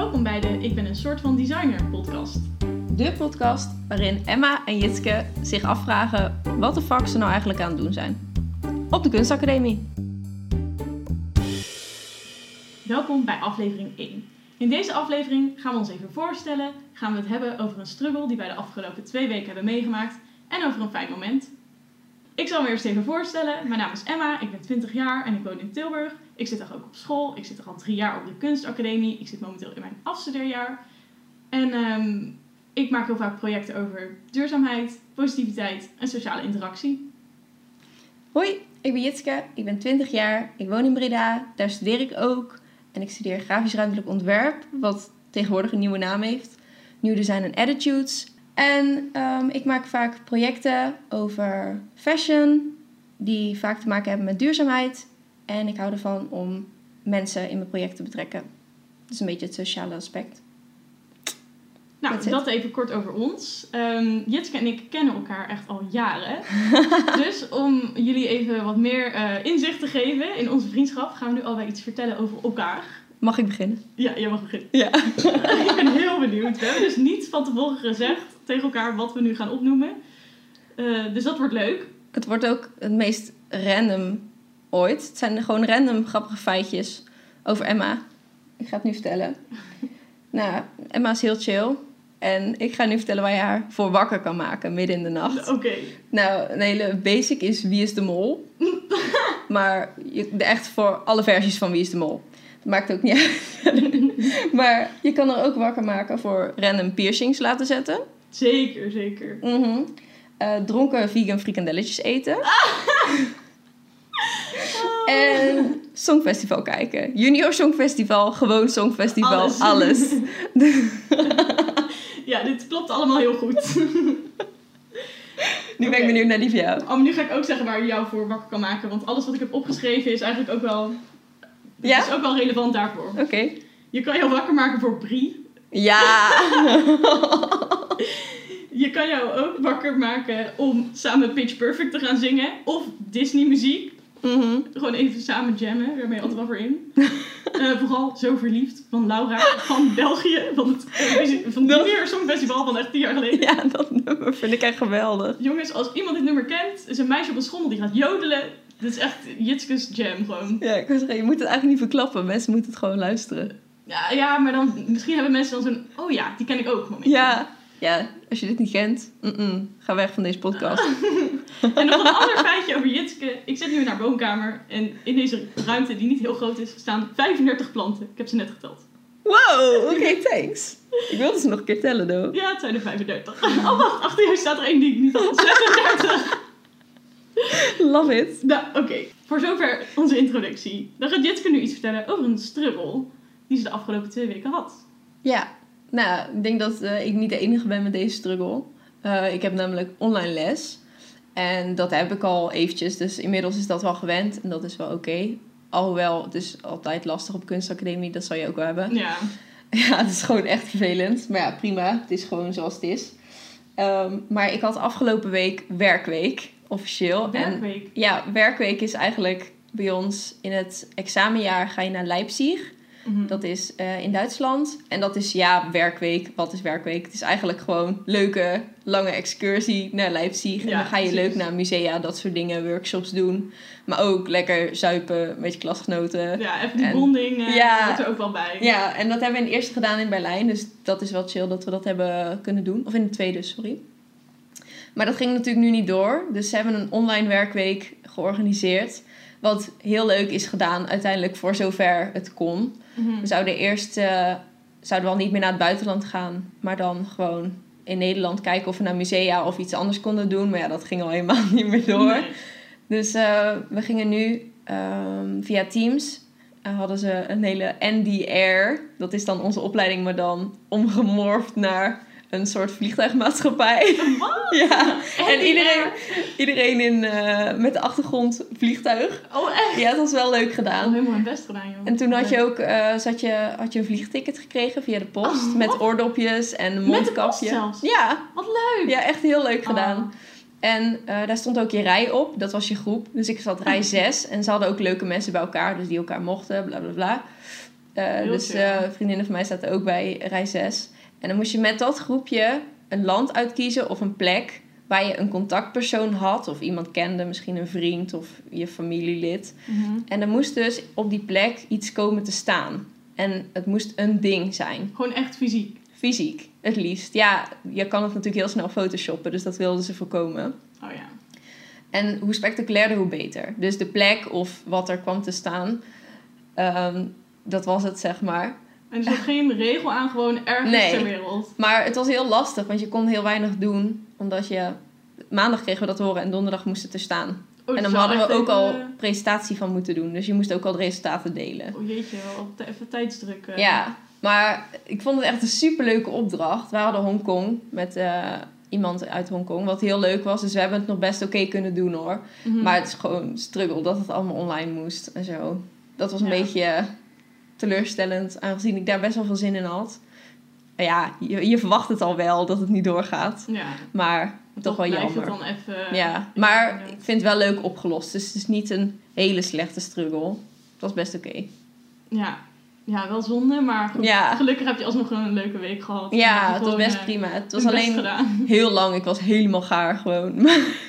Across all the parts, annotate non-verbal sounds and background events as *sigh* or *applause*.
Welkom bij de Ik ben een soort van designer podcast. De podcast waarin Emma en Jitske zich afvragen wat de fuck ze nou eigenlijk aan het doen zijn. Op de kunstacademie. Welkom bij aflevering 1. In deze aflevering gaan we ons even voorstellen, gaan we het hebben over een struggle die wij de afgelopen twee weken hebben meegemaakt en over een fijn moment. Ik zal me eerst even voorstellen. Mijn naam is Emma, ik ben 20 jaar en ik woon in Tilburg. Ik zit er ook op school. Ik zit al drie jaar op de kunstacademie. Ik zit momenteel in mijn afstudeerjaar. En ehm, ik maak heel vaak projecten over duurzaamheid, positiviteit en sociale interactie. Hoi, ik ben Jitske, ik ben 20 jaar, ik woon in Breda, daar studeer ik ook. En ik studeer grafisch ruimtelijk ontwerp, wat tegenwoordig een nieuwe naam heeft. New Design en Attitudes. En ehm, ik maak vaak projecten over fashion, die vaak te maken hebben met duurzaamheid. En ik hou ervan om mensen in mijn project te betrekken. Dus een beetje het sociale aspect. Nou, dat even kort over ons. Ehm Jitske en ik kennen elkaar echt al jaren. *laughs* dus om jullie even wat meer eh, inzicht te geven in onze vriendschap, gaan we nu alweer iets vertellen over elkaar. Mag ik beginnen? Ja, jij mag beginnen. Ja. *laughs* ik ben heel benieuwd. We hebben dus niet van tevoren gezegd tegen elkaar wat we nu gaan opnoemen. Eh, dus dat wordt leuk. Het wordt ook het meest random ooit. Het zijn gewoon random grappige feitjes over Emma. Ik ga het nu vertellen. *laughs* Nou, Emma is heel chill. En ik ga nu vertellen waar je haar voor wakker kan maken midden in de nacht. *laughs* Oké. Nou, een hele basic is Wie is de Mol? *laughs* maar je, de echt voor alle versies van Wie is de Mol. Dat maakt ook niet uit. maar je kan er ook wakker maken voor random piercings laten zetten. Zeker, zeker. Mhm. Eh, dronken vegan frikandelletjes eten. En Songfestival kijken. Junior Songfestival, gewoon Songfestival, Alles. alles. *laughs* Ja, dit klopt allemaal heel goed. *laughs* Nu ben ik benieuwd naar die van jou. Oh, maar nu ga ik ook zeggen waar je jou voor wakker kan maken. Want alles wat ik heb opgeschreven is eigenlijk ook wel... Ja? is ook wel relevant daarvoor. Oké. Je kan jou wakker maken voor Brie. Ja! *laughs* Je kan jou ook wakker maken om samen Pitch Perfect te gaan zingen. Of Disney muziek. Mhm. Gewoon even samen jammen. Daar ben je altijd wel voor in. *laughs* Eh, vooral Zo Verliefd van Laura van België. Van het *laughs* Eurovisie- van Dat- Junior Songfestival van echt tien jaar geleden. Ja, dat nummer vind ik echt geweldig. Jongens, als iemand dit nummer kent, is een meisje op een schommel die gaat jodelen. Dit is echt Jitskes jam gewoon. Ja, ik zeggen, je moet het eigenlijk niet verklappen. Mensen moeten het gewoon luisteren. Ja, ja, maar dan misschien hebben mensen dan zo'n... Oh ja, die ken ik ook momentje. Ja, ja als je dit niet kent, ga weg van deze podcast. *laughs* En nog een ander feitje over Jitske. Ik zit nu in haar woonkamer. En in deze ruimte, die niet heel groot is, staan 35 planten. Ik heb ze net geteld. Wow, oké, *laughs* thanks. Ik wilde ze nog een keer tellen, though. Ja, het zijn er 35. *laughs* Oh, wacht. Achter jou staat er één die ik niet had. 36. Love it. Nou, oké. Voor zover onze introductie. Dan gaat Jitske nu iets vertellen over een struggle die ze de afgelopen twee weken had. Ja, nou, ik denk dat eh, ik niet de enige ben met deze struggle. Eh, ik heb namelijk online les. En dat heb ik al eventjes, dus inmiddels is dat wel gewend. En dat is wel oké. Alhoewel, het is altijd lastig op kunstacademie, dat zal je ook wel hebben. Ja. *laughs* Ja, het is gewoon echt vervelend. Maar ja, prima. Het is gewoon zoals het is. Ehm, maar ik had afgelopen week werkweek, officieel. En Werkweek. ja, werkweek is eigenlijk bij ons in het examenjaar ga je naar Leipzig. Mhm. Dat is eh, in Duitsland. En dat is ja, werkweek. Wat is werkweek? Het is eigenlijk gewoon leuke, lange excursie naar Leipzig. En dan ga je precies. leuk naar musea, dat soort dingen, workshops doen. Maar ook lekker zuipen met je klasgenoten. Ja, even die En- bonding eh Ja. hoort er ook wel bij. Ja, en dat hebben we in eerste gedaan in Berlijn. Dus dat is wel chill dat we dat hebben kunnen doen. Of in de tweede, sorry. Maar dat ging natuurlijk nu niet door. Dus ze hebben een online werkweek georganiseerd. Wat heel leuk is gedaan uiteindelijk voor zover het kon. Mhm. We zouden eerst eh, zouden we al niet meer naar het buitenland gaan. Maar dan gewoon in Nederland kijken of we naar musea of iets anders konden doen. Maar ja, dat ging al helemaal *laughs* niet meer door. Nee. Dus eh, we gingen nu ehm, via Teams. eh, hadden ze een hele NDR. Dat is dan onze opleiding, maar dan omgemorfd naar een soort vliegtuigmaatschappij. Wat? *laughs* ja, en iedereen, iedereen in, eh, met de achtergrond vliegtuig. Oh, echt? Ja, het was wel leuk Oh, gedaan. helemaal mijn best gedaan, joh. En toen had je ook eh, zat je, had je een vliegticket gekregen via de post. Oh, met oordopjes en een Met de mondkapje. post zelfs? Ja, Wat leuk! ja, echt heel leuk gedaan. Oh. En eh, daar stond ook je rij op. Dat was je groep. Dus ik zat rij *laughs* 6. En ze hadden ook leuke mensen bij elkaar. Dus die elkaar mochten. Bla bla bla. Dus vriendinnen van mij zaten ook bij rij 6. En dan moest je met dat groepje een land uitkiezen of een plek waar je een contactpersoon had. Of iemand kende, misschien een vriend of je familielid. Mhm. En er moest dus op die plek iets komen te staan. En het moest een ding zijn. Gewoon echt fysiek. Fysiek, het liefst. Ja, je kan het natuurlijk heel snel photoshoppen, dus dat wilden ze voorkomen. Oh ja. En hoe spectaculairder, hoe beter. Dus de plek of wat er kwam te staan, ehm, dat was het, zeg maar. En er zat geen regel aan, gewoon ergens Nee. ter wereld. Maar het was heel lastig, want je kon heel weinig doen. Omdat je... Maandag kregen we dat horen en donderdag moest het er staan. Oh, en dan hadden we ook even, al presentatie van moeten doen. Dus je moest ook al de resultaten delen. Oh jeetje, wel even tijdsdruk. eh. Ja, maar ik vond het echt een superleuke opdracht. We hadden Hongkong met eh, iemand uit Hongkong, wat heel leuk was. Dus we hebben het nog best oké kunnen doen hoor. Mhm. Maar het is gewoon struggle dat het allemaal online moest en zo. Dat was een Ja. beetje teleurstellend, aangezien ik daar best wel veel zin in had. Ja, je, je verwacht het al wel dat het niet doorgaat. Ja, Maar toch wel jammer. het dan even... ja, maar ik vind het wel leuk opgelost. Dus het is niet een hele slechte struggle. Het was best oké. Ja. Ja, wel zonde, maar goed. Ja. Gelukkig heb je alsnog een leuke week gehad. Ja, je het was best eh, prima. Het was alleen gedaan. heel lang. Ik was helemaal gaar gewoon. *laughs*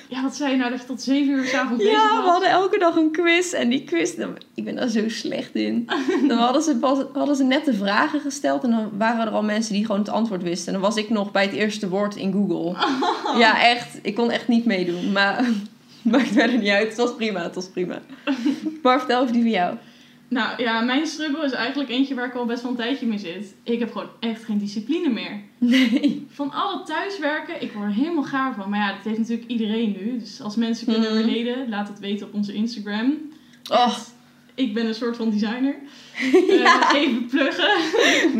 Ja, wat zei je nou dat je tot zeven uur s'avonds bezig Ja, was? we hadden elke dag een quiz. En die quiz, dan- ik ben daar zo slecht in. *laughs* Dan hadden ze, pas, hadden ze net de vragen gesteld. En dan waren er al mensen die gewoon het antwoord wisten. En dan was ik nog bij het eerste woord in Google. *laughs* Ja, echt. Ik kon echt niet meedoen. Maar maakt verder niet uit. Het was prima, het was prima. Maar vertel over die van jou. Nou ja, mijn struggle is eigenlijk eentje waar ik al best wel een tijdje mee zit. Ik heb gewoon echt geen discipline meer. Nee. Van al het thuiswerken, ik word er helemaal gaar van. Maar ja, dat heeft natuurlijk iedereen nu. Dus als mensen kunnen Mhm. relaten, laat het weten op onze Instagram. Oh, Ik ben een soort van designer. *laughs* Eh, Ja. even pluggen.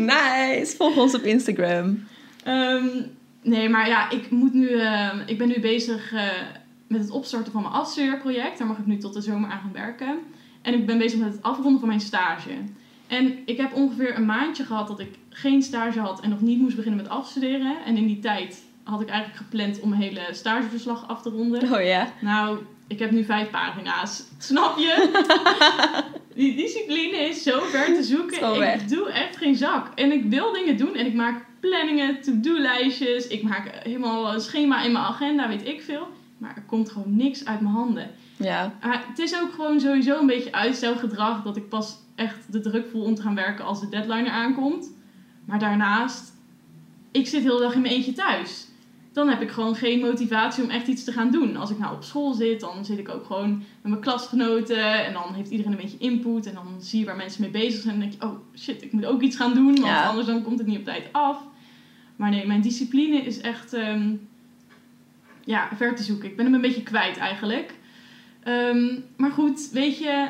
nice. Volg ons op Instagram. Ehm, nee, maar ja, ik, moet nu, ehm, ik ben nu bezig eh, met het opstarten van mijn afstudeerproject. Daar mag ik nu tot de zomer aan gaan werken. En ik ben bezig met het afronden van mijn stage. En ik heb ongeveer een maandje gehad dat ik geen stage had en nog niet moest beginnen met afstuderen. En in die tijd had ik eigenlijk gepland om mijn hele stageverslag af te ronden. Oh ja. Nou, ik heb nu vijf pagina's. Snap je? *laughs* Die discipline is zo ver te zoeken. Ik weg. doe echt geen zak. En ik wil dingen doen en ik maak planningen, to-do-lijstjes. Ik maak helemaal een schema in mijn agenda, weet ik veel. Maar er komt gewoon niks uit mijn handen. Ja. Maar het is ook gewoon sowieso een beetje uitstelgedrag dat ik pas echt de druk voel om te gaan werken als de deadline er aankomt. Maar daarnaast, ik zit heel de dag in mijn eentje thuis. Dan heb ik gewoon geen motivatie om echt iets te gaan doen. Als ik nou op school zit, dan zit ik ook gewoon met mijn klasgenoten. En dan heeft iedereen een beetje input. En dan zie je waar mensen mee bezig zijn. En dan denk je, oh shit, ik moet ook iets gaan doen. Want Ja. anders dan komt het niet op tijd af. Maar nee, mijn discipline is echt ehm, ja, ver te zoeken. Ik ben hem een beetje kwijt eigenlijk. Ehm, maar goed, weet je,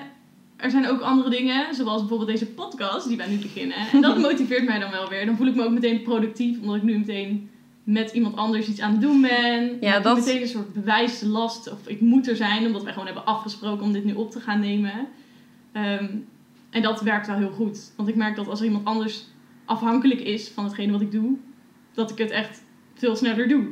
er zijn ook andere dingen, zoals bijvoorbeeld deze podcast die wij nu beginnen. En dat *laughs* motiveert mij dan wel weer. Dan voel ik me ook meteen productief, omdat ik nu meteen met iemand anders iets aan het doen ben. Ja, dat- meteen een soort bewijslast, of ik moet er zijn, omdat wij gewoon hebben afgesproken om dit nu op te gaan nemen. Ehm, en dat werkt wel heel goed. Want ik merk dat als er iemand anders afhankelijk is van hetgene wat ik doe, dat ik het echt veel sneller doe.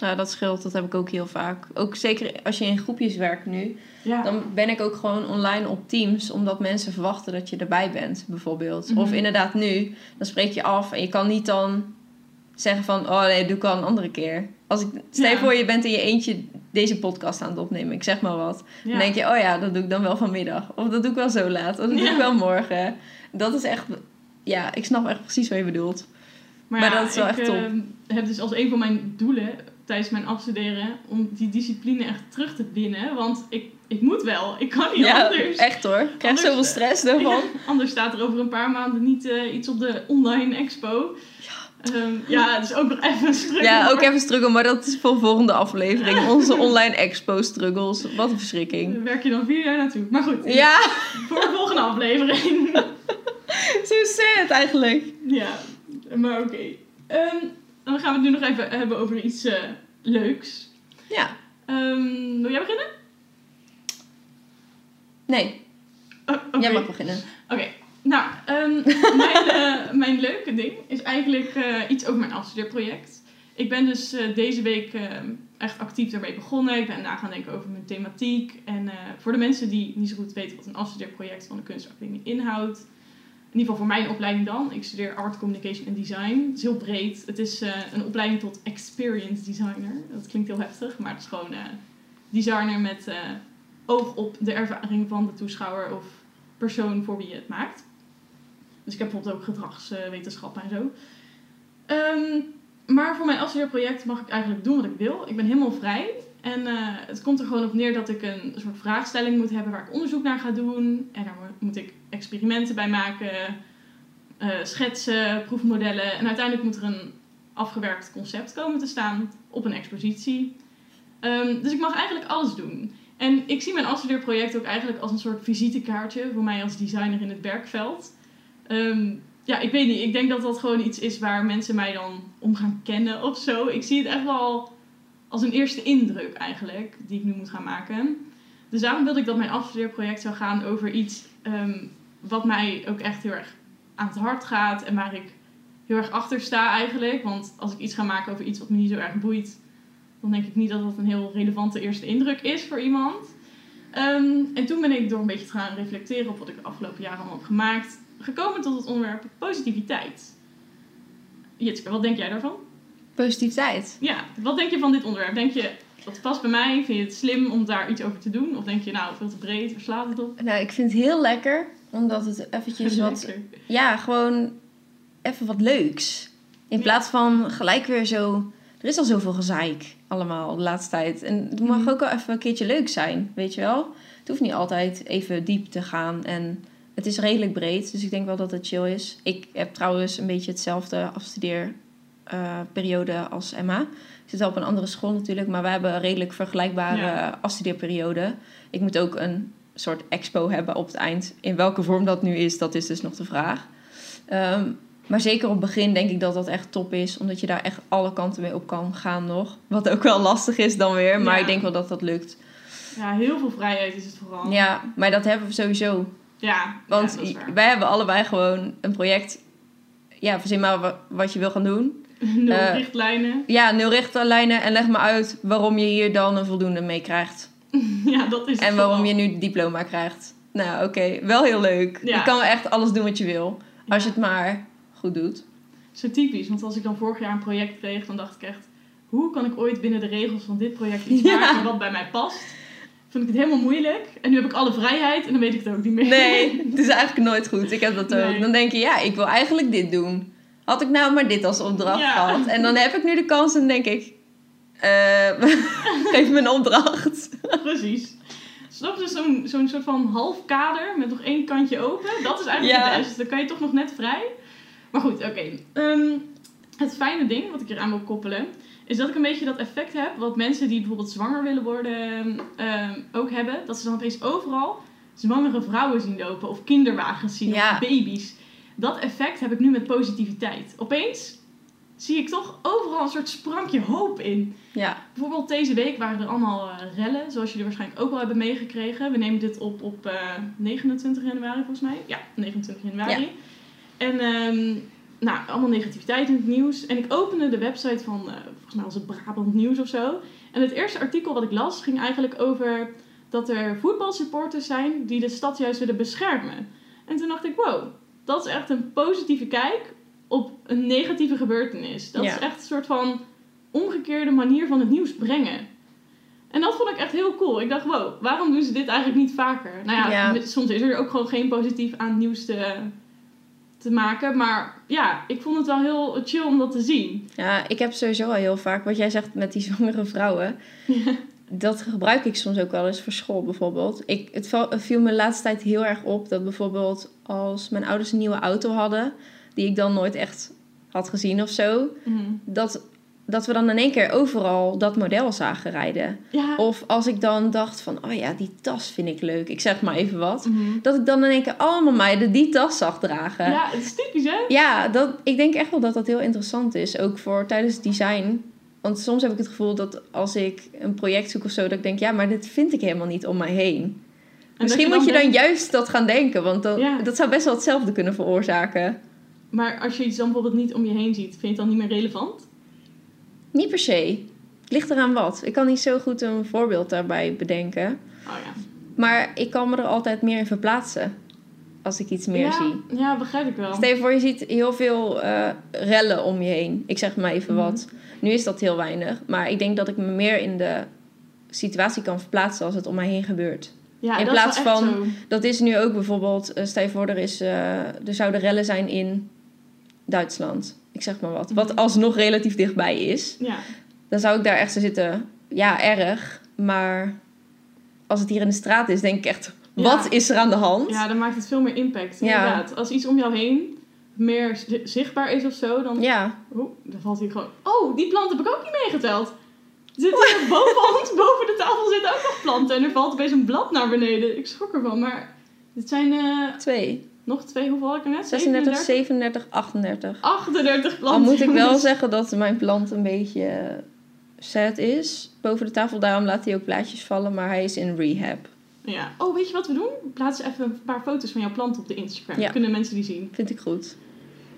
Ja, dat scheelt. Dat heb ik ook heel vaak. Ook zeker als je in groepjes werkt nu. Ja. Dan ben ik ook gewoon online op Teams. Omdat mensen verwachten dat je erbij bent, bijvoorbeeld. Mhm. Of inderdaad nu. Dan spreek je af. En je kan niet dan zeggen van... Oh nee, doe ik al een andere keer. Als ik, stel je Ja. voor, je bent in je eentje deze podcast aan het opnemen. Ik zeg maar wat. Ja. Dan denk je, oh ja, dat doe ik dan wel vanmiddag. Of dat doe ik wel zo laat. Of dat doe ik wel morgen. Dat is echt... Ja, ik snap echt precies wat je bedoelt. Maar, Maar ja, dat is wel ik echt top. ehm, heb dus als een van mijn doelen tijdens mijn afstuderen om die discipline echt terug te winnen. Want ik, ik moet wel. Ik kan niet Ja, anders. echt hoor. Ik krijg zoveel stress daarvan. Ja, anders staat er over een paar maanden niet eh, iets op de online expo. Ja, ja het is ook nog even een struggle. Ja, ook even struggle, maar dat is voor de volgende aflevering. Onze online expo struggles. Wat een verschrikking. Daar werk je dan vier jaar naartoe. Maar goed, Ja, voor de volgende aflevering. *laughs* zo sad eigenlijk. ja, maar oké. Ehm, dan gaan we het nu nog even hebben over iets eh, leuks. Ja. Ehm, wil jij beginnen? Nee, Oh, jij mag beginnen. Oké, nou, ehm, *laughs* mijn, eh, mijn leuke ding is eigenlijk eh, iets over mijn afstudeerproject. Ik ben dus deze week ehm, echt actief daarmee begonnen. Ik ben na gaan denken over mijn thematiek. En voor de mensen die niet zo goed weten wat een afstudeerproject van de kunstacademie inhoudt. In ieder geval voor mijn opleiding dan. Ik studeer Art, Communication en Design. Het is heel breed. Het is eh, een opleiding tot Experience Designer. Dat klinkt heel heftig, maar het is gewoon eh, designer met eh, oog op de ervaring van de toeschouwer of persoon voor wie je het maakt. Dus ik heb bijvoorbeeld ook gedragswetenschappen en zo. Ehm, maar voor mijn afstudeerproject mag ik eigenlijk doen wat ik wil. Ik ben helemaal vrij. En eh, het komt er gewoon op neer dat ik een soort vraagstelling moet hebben waar ik onderzoek naar ga doen. En daar moet ik experimenten bij maken, eh, schetsen, proefmodellen. En uiteindelijk moet er een afgewerkt concept komen te staan op een expositie. Ehm, dus ik mag eigenlijk alles doen. En ik zie mijn afstudeerproject ook eigenlijk als een soort visitekaartje voor mij als designer in het werkveld. Ehm, ja, ik weet niet. Ik denk dat dat gewoon iets is waar mensen mij dan om gaan kennen of zo. Ik zie het echt wel als een eerste indruk eigenlijk, die ik nu moet gaan maken. Dus daarom wilde ik dat mijn afstudeerproject zou gaan over iets ehm, wat mij ook echt heel erg aan het hart gaat en waar ik heel erg achter sta eigenlijk. Want als ik iets ga maken over iets wat me niet zo erg boeit, dan denk ik niet dat dat een heel relevante eerste indruk is voor iemand. Ehm, en toen ben ik door een beetje te gaan reflecteren op wat ik de afgelopen jaren allemaal heb gemaakt, gekomen tot het onderwerp positiviteit. Jitske, wat denk jij daarvan? Positiviteit. Ja, wat denk je van dit onderwerp? Denk je, dat past bij mij? Vind je het slim om daar iets over te doen? Of denk je, nou, veel te breed, waar slaat het op? Nou, ik vind het heel lekker, omdat het eventjes *laughs* wat... Ja, gewoon even wat leuks. In Ja. plaats van gelijk weer zo... Er is al zoveel gezeik allemaal de laatste tijd. En het mag Mhm. ook wel even een keertje leuk zijn, weet je wel? Het hoeft niet altijd even diep te gaan. En het is redelijk breed, dus ik denk wel dat het chill is. Ik heb trouwens een beetje hetzelfde afstudeerperiode als Emma. Ik zit wel op een andere school natuurlijk, maar wij hebben een redelijk vergelijkbare Ja. afstudeerperiode. Ik moet ook een soort expo hebben op het eind. In welke vorm dat nu is, dat is dus nog de vraag. Ehm, maar zeker op het begin denk ik dat dat echt top is. Omdat je daar echt alle kanten mee op kan gaan nog. Wat ook wel lastig is dan weer. Maar Ja. ik denk wel dat dat lukt. Ja, heel veel vrijheid is het vooral. Ja, maar dat hebben we sowieso. Ja, Want ja, wij hebben allebei gewoon een project. Ja, verzin maar wa- wat je wil gaan doen. Nul eh, richtlijnen. Ja, nul richtlijnen. En leg me uit waarom je hier dan een voldoende mee krijgt. *laughs* ja, dat is het En waarom vooral. je nu het diploma krijgt. Nou, oké. Wel heel leuk. Ja. Je kan echt alles doen wat je wil. Als je het maar goed doet. Zo typisch, want als ik dan vorig jaar een project kreeg, dan dacht ik echt... Hoe kan ik ooit binnen de regels van dit project iets Ja. maken wat bij mij past? Vond ik het helemaal moeilijk. En nu heb ik alle vrijheid en dan weet ik het ook niet meer. Nee, *laughs* het is eigenlijk nooit goed. Ik heb dat ook. Nee. Dan denk je, ja, ik wil eigenlijk dit doen. Had ik nou maar dit als opdracht Ja. gehad. En dan heb ik nu de kans en denk ik... eh, *laughs* geef me een opdracht. *laughs* Precies. Snap je zo'n zo'n soort van half kader met nog één kantje open? Dat is eigenlijk Ja. het beste. Dan kan je toch nog net vrij. Maar goed, oké. Ehm, het fijne ding wat ik eraan wil koppelen, is dat ik een beetje dat effect heb wat mensen die bijvoorbeeld zwanger willen worden ehm, ook hebben. Dat ze dan opeens overal zwangere vrouwen zien lopen of kinderwagens zien Ja. of baby's. Dat effect heb ik nu met positiviteit. Opeens zie ik toch overal een soort sprankje hoop in. Ja, Bijvoorbeeld deze week waren er allemaal eh, rellen, zoals jullie waarschijnlijk ook wel hebben meegekregen. We nemen dit op op eh, 29 januari volgens mij. Ja, 29 januari. Ja. En ehm, nou, allemaal negativiteit in het nieuws. En ik opende de website van, eh, volgens mij was het Brabant Nieuws of zo. En het eerste artikel wat ik las ging eigenlijk over dat er voetbalsupporters zijn die de stad juist willen beschermen. En toen dacht ik, wow, dat is echt een positieve kijk op een negatieve gebeurtenis. Dat Ja. is echt een soort van omgekeerde manier van het nieuws brengen. En dat vond ik echt heel cool. Ik dacht, wow, waarom doen ze dit eigenlijk niet vaker? Nou ja, Ja. soms is er ook gewoon geen positief aan het nieuws te, te maken. Maar ja, ik vond het wel heel chill om dat te zien. ja, ik heb sowieso al heel vaak... Wat jij zegt met die zwangere vrouwen... *laughs* Dat gebruik ik soms ook wel eens voor school bijvoorbeeld. Ik, het viel me de laatste tijd heel erg op dat bijvoorbeeld als mijn ouders een nieuwe auto hadden, die ik dan nooit echt had gezien of zo, Mhm. dat, dat we dan in één keer overal dat model zagen rijden. Ja. Of als ik dan dacht van, oh ja, die tas vind ik leuk, ik zeg maar even wat. Mhm. Dat ik dan in één keer allemaal meiden die tas zag dragen. Ja, het is typisch hè? Ja, dat, ik denk echt wel dat dat heel interessant is. Ook voor tijdens het design. Want soms heb ik het gevoel dat als ik een project zoek of zo, dat ik denk, ja, maar dit vind ik helemaal niet om mij heen. En Misschien dat moet je dan juist dat gaan denken, want Ja. dat zou best wel hetzelfde kunnen veroorzaken. Maar als je iets dan bijvoorbeeld niet om je heen ziet, vind je het dan niet meer relevant? Niet per se. Het ligt eraan wat. Ik kan niet zo goed een voorbeeld daarbij bedenken. Oh ja. Maar ik kan me er altijd meer in verplaatsen. Als ik iets meer ja, zie. Ja, begrijp ik wel. Stel je voor, je ziet heel veel eh, rellen om je heen. Ik zeg maar even Mhm. wat. Nu is dat heel weinig. Maar ik denk dat ik me meer in de situatie kan verplaatsen als het om mij heen gebeurt. Ja, in dat is plaats echt van- zo. Dat is nu ook bijvoorbeeld, eh, stel je voor, er, is, eh, er zouden rellen zijn in Duitsland. Ik zeg maar wat. Wat Mhm. alsnog relatief dichtbij is. Ja. Dan zou ik daar echt zo zitten. Ja, erg. Maar als het hier in de straat is, denk ik echt... Wat is er aan de hand? ja, dan maakt het veel meer impact. Inderdaad. Als iets om jou heen meer zi- zichtbaar is of zo, dan... Ja, Oeh, dan valt hij gewoon... Oh, die plant heb ik ook niet meegeteld. Er Zit *laughs* hier boven ons, boven de tafel zitten ook nog planten. En er valt opeens een blad naar beneden. Ik schrok ervan, maar... Dit zijn eh, twee. nog twee, hoeveel had ik er net? 36, 37, 38. 38 Al planten. moet ik wel zeggen dat mijn plant een beetje eh, sad is. Boven de tafel, daarom laat hij ook blaadjes vallen. Maar hij is in rehab. Ja. Oh, weet je wat we doen? Plaats even een paar foto's van jouw plant op de Instagram. Ja. Kunnen mensen die zien. Vind ik goed.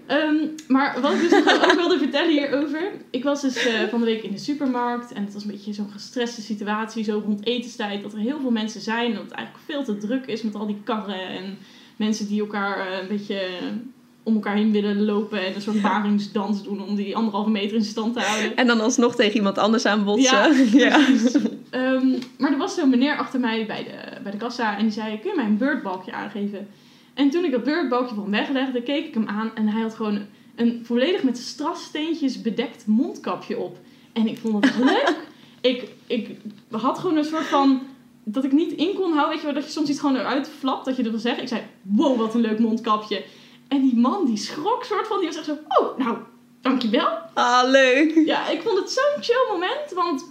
Ehm, maar wat ik dus *laughs* ook wilde vertellen hierover. Ik was dus eh, van de week in de supermarkt. En het was een beetje zo'n gestreste situatie. Zo rond etenstijd. Dat er heel veel mensen zijn. En dat het eigenlijk veel te druk is met al die karren. En mensen die elkaar eh, een beetje om elkaar heen willen lopen. En een soort paringsdans doen. Om die anderhalve meter in stand te houden. En dan alsnog tegen iemand anders aanbotsen. Ja, *laughs* ja. Ehm, maar er was zo'n meneer achter mij bij de, bij de kassa en die zei: Kun je mij een beurtbalkje aangeven? En toen ik dat beurtbalkje van hem weglegde, keek ik hem aan en hij had gewoon een volledig met strassteentjes bedekt mondkapje op. En ik vond het *laughs* leuk. ik, ik had gewoon een soort van. dat ik niet in kon houden. Weet je wel, dat je soms iets gewoon eruit flapt, dat je dat wil zeggen. Ik zei: Wow, wat een leuk mondkapje. En die man die schrok, soort van, die was echt zo: Oh, nou, dankjewel. Ah, leuk. Ja, ik vond het zo'n chill moment, want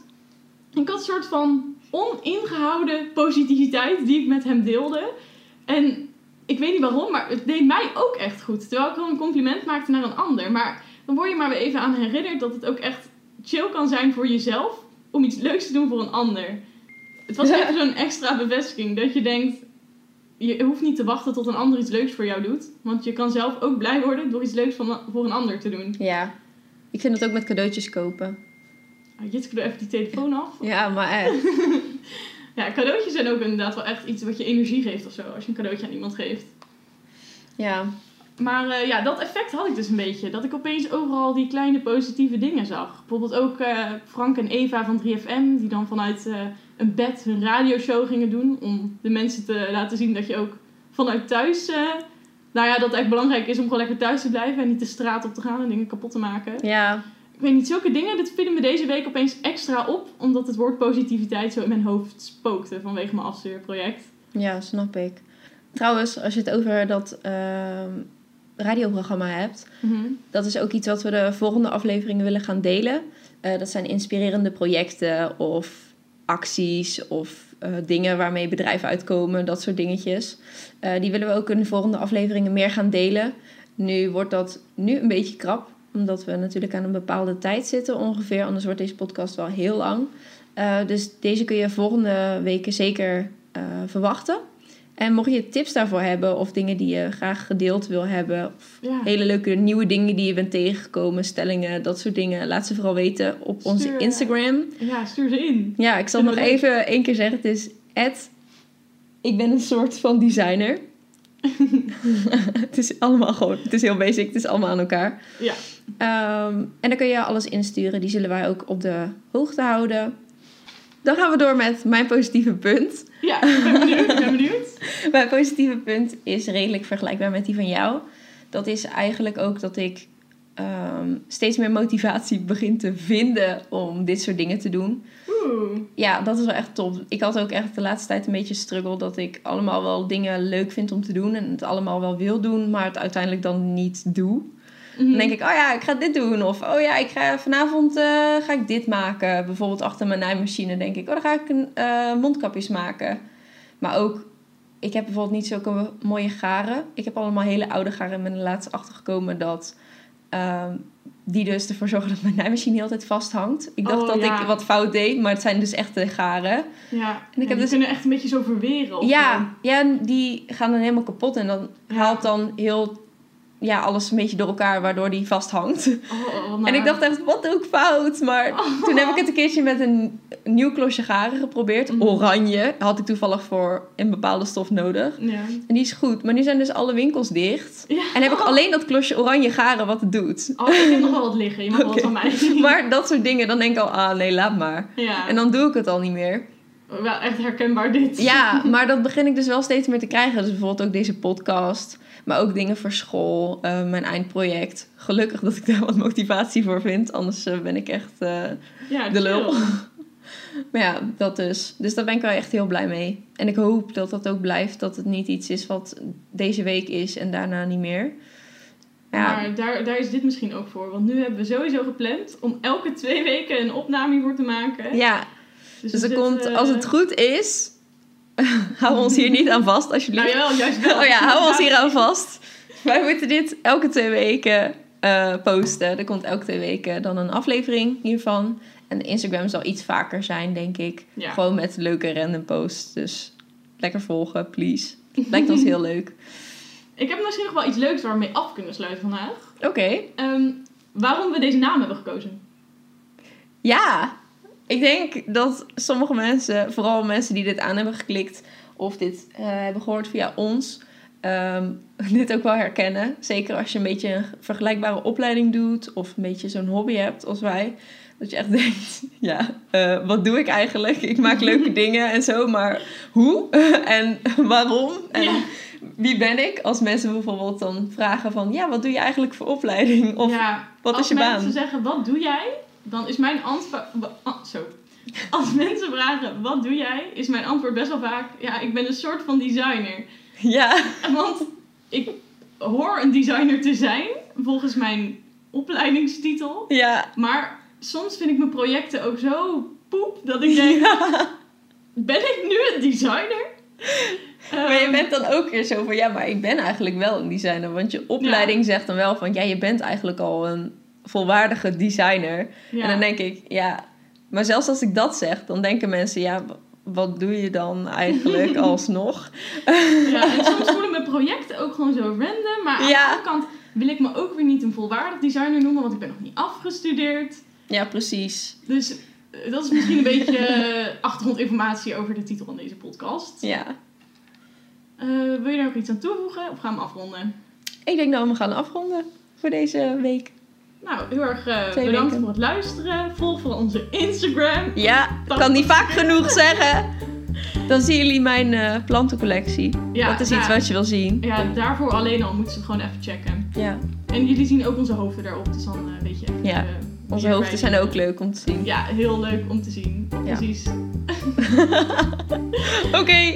ik had een soort van oningehouden positiviteit die ik met hem deelde. En ik weet niet waarom, maar het deed mij ook echt goed. Terwijl ik gewoon een compliment maakte naar een ander. Maar dan word je maar weer even aan herinnerd dat het ook echt chill kan zijn voor jezelf om iets leuks te doen voor een ander. Het was Ja. even zo'n extra bevestiging dat je denkt, je hoeft niet te wachten tot een ander iets leuks voor jou doet. Want je kan zelf ook blij worden door iets leuks van, voor een ander te doen. Ja. Ik vind het ook met cadeautjes kopen. Ah, Jitske, doe even die telefoon af. Ja, maar echt. *laughs* Ja, cadeautjes zijn ook inderdaad wel echt iets wat je energie geeft of zo. Als je een cadeautje aan iemand geeft. Ja. Maar eh, ja, dat effect had ik dus een beetje. Dat ik opeens overal die kleine positieve dingen zag. Bijvoorbeeld ook eh, Frank en Eva van 3FM. Die dan vanuit eh, een bed hun radioshow gingen doen. Om de mensen te laten zien dat je ook vanuit thuis... eh, nou ja, dat het echt belangrijk is om gewoon lekker thuis te blijven. En niet de straat op te gaan en dingen kapot te maken. Ja. Ik weet niet, zulke dingen, dit vielen me deze week opeens extra op. Omdat het woord positiviteit zo in mijn hoofd spookte vanwege mijn afstuurproject. Ja, snap ik. Trouwens, als je het over dat ehm, radioprogramma hebt, dat is ook iets wat we de volgende afleveringen willen gaan delen. Eh, dat zijn inspirerende projecten of acties of eh, dingen waarmee bedrijven uitkomen, dat soort dingetjes. Eh, die willen we ook in de volgende afleveringen meer gaan delen. Nu wordt dat nu een beetje krap, omdat we natuurlijk aan een bepaalde tijd zitten ongeveer. Anders wordt deze podcast wel heel lang. Eh, dus deze kun je volgende weken zeker verwachten. En mocht je tips daarvoor hebben of dingen die je graag gedeeld wil hebben, of Ja. hele leuke nieuwe dingen die je bent tegengekomen, stellingen, dat soort dingen, laat ze vooral weten op onze Stuur, Instagram. ja, stuur ze in. Ja, ik zal nog even één keer zeggen. Het is at, ik ben een soort van designer. *laughs* het is allemaal gewoon, het is heel basic, het is allemaal aan elkaar. Ja. Ehm, en dan kun je alles insturen. Die zullen wij ook op de hoogte houden. Dan gaan we door met mijn positieve punt. Ja, ik ben benieuwd. Ik ben benieuwd. *laughs* *laughs* Mijn positieve punt is redelijk vergelijkbaar met die van jou. Dat is eigenlijk ook dat ik ehm, steeds meer motivatie *laughs* begin te vinden om dit soort dingen te doen. Oeh. Ja, dat is wel echt top. Ik had ook echt de laatste tijd een beetje struggle dat ik allemaal wel dingen leuk vind om te doen en het allemaal wel wil doen, maar het uiteindelijk dan niet doe. Mhm. Dan denk ik, oh ja, ik ga dit doen. Of oh ja, ik ga vanavond eh, ga ik dit maken. Bijvoorbeeld achter mijn naaimachine denk ik, oh dan ga ik een eh, mondkapjes maken. Maar ook, ik heb bijvoorbeeld niet zulke mooie garen. Ik heb allemaal hele oude garen en ben er laatst achtergekomen dat ehm, die dus ervoor zorgen dat mijn naaimachine heel tijd vasthangt. Ik dacht Oh, dat ja. ik wat fout deed, maar het zijn dus echte garen. Ja. En ik heb Ja, dus- kunnen echt een beetje zo verweren. of Ja, ja, en die gaan dan helemaal kapot en dan haalt dan heel ja, alles een beetje door elkaar, waardoor die vasthangt. Oh, oh, wat En ik dacht echt, wat ik fout? Maar Oh. toen heb ik het een keertje met een nieuw klosje garen geprobeerd. Mhm. Oranje. Had ik toevallig voor een bepaalde stof nodig. Ja. En die is goed. Maar nu zijn dus alle winkels dicht. ja. En heb ik alleen dat klosje oranje garen wat het doet. Oh, ik heb nog wel wat liggen. Je mag wel *laughs* wat van mij. Maar dat soort dingen, dan denk ik al, ah nee, laat maar. Ja. En dan doe ik het al niet meer. Wel echt herkenbaar dit. Ja, maar dat begin ik dus wel steeds meer te krijgen. Dus bijvoorbeeld ook deze podcast. Maar ook dingen voor school, eh, mijn eindproject. Gelukkig dat ik daar wat motivatie voor vind. Anders eh, ben ik echt eh, Ja, de lul. chill. *laughs* Maar ja, dat dus. Dus daar ben ik wel echt heel blij mee. En ik hoop dat dat ook blijft. Dat het niet iets is wat deze week is en daarna niet meer. Ja, Maar daar, daar is dit misschien ook voor. Want nu hebben we sowieso gepland om elke twee weken een opname hiervoor te maken. ja. Dus, dus er komt, als het goed is... *laughs* hou ons hier niet aan vast, alsjeblieft. Nou jawel, juist wel. *laughs* Oh ja, hou ons hier aan vast. Wij moeten dit elke twee weken eh, posten. Er komt elke twee weken dan een aflevering hiervan. En de Instagram zal iets vaker zijn, denk ik. Ja. Gewoon met leuke random posts. Dus lekker volgen, please. Lijkt ons heel *laughs* leuk. Ik heb misschien nog wel iets leuks waar we mee af kunnen sluiten vandaag. Oké. Ehm, waarom we deze naam hebben gekozen. Ja, ik denk dat sommige mensen, vooral mensen die dit aan hebben geklikt of dit eh, hebben gehoord via ons, ehm, *laughs* dit ook wel herkennen. Zeker als je een beetje een vergelijkbare opleiding doet of een beetje zo'n hobby hebt als wij. Dat je echt *laughs* denkt, ja, eh, wat doe ik eigenlijk? Ik maak *laughs* leuke dingen en zo, maar hoe en waarom? En Ja. wie ben ik? Als mensen bijvoorbeeld dan vragen van, ja, wat doe je eigenlijk voor opleiding? Of ja, wat is als je baan? mensen zeggen, wat doe jij? Dan is mijn antwoord... Als mensen vragen, wat doe jij? Is mijn antwoord best wel vaak, ja, ik ben een soort van designer. Ja, Want ik hoor een designer te zijn, volgens mijn opleidingstitel. ja. Maar soms vind ik mijn projecten ook zo poep, dat ik denk, ben ik nu een designer? Maar je Ehm, bent dan ook weer zo van, ja, maar ik ben eigenlijk wel een designer. Want je opleiding zegt dan wel van, ja, je bent eigenlijk al een volwaardige designer. ja. En dan denk ik, ja, maar zelfs als ik dat zeg, dan denken mensen, ja, wat doe je dan eigenlijk *laughs* alsnog? Ja, en soms voelen mijn projecten ook gewoon zo random. Maar aan Ja. de andere kant wil ik me ook weer niet een volwaardig designer noemen, want ik ben nog niet afgestudeerd. Ja, precies. Dus eh, dat is misschien een beetje eh, achtergrondinformatie over de titel van deze podcast. Ja. Eh, wil je daar nog iets aan toevoegen of gaan we afronden? Ik denk dat we gaan afronden voor deze week. Nou, heel erg eh, bedankt voor het luisteren. Volg voor onze Instagram. Ja, ik kan niet vaak genoeg zeggen. Dan zien jullie mijn eh, plantencollectie. Ja, dat is iets wat je wil zien. Ja, daarvoor alleen al moeten ze gewoon even checken. Ja, En jullie zien ook onze hoofden daarop, dus dan eh, weet je even, Ja, onze hoofden zijn de- ook leuk om te zien. Ja, heel leuk om te zien. Ja. Precies. *laughs* *laughs* Oké,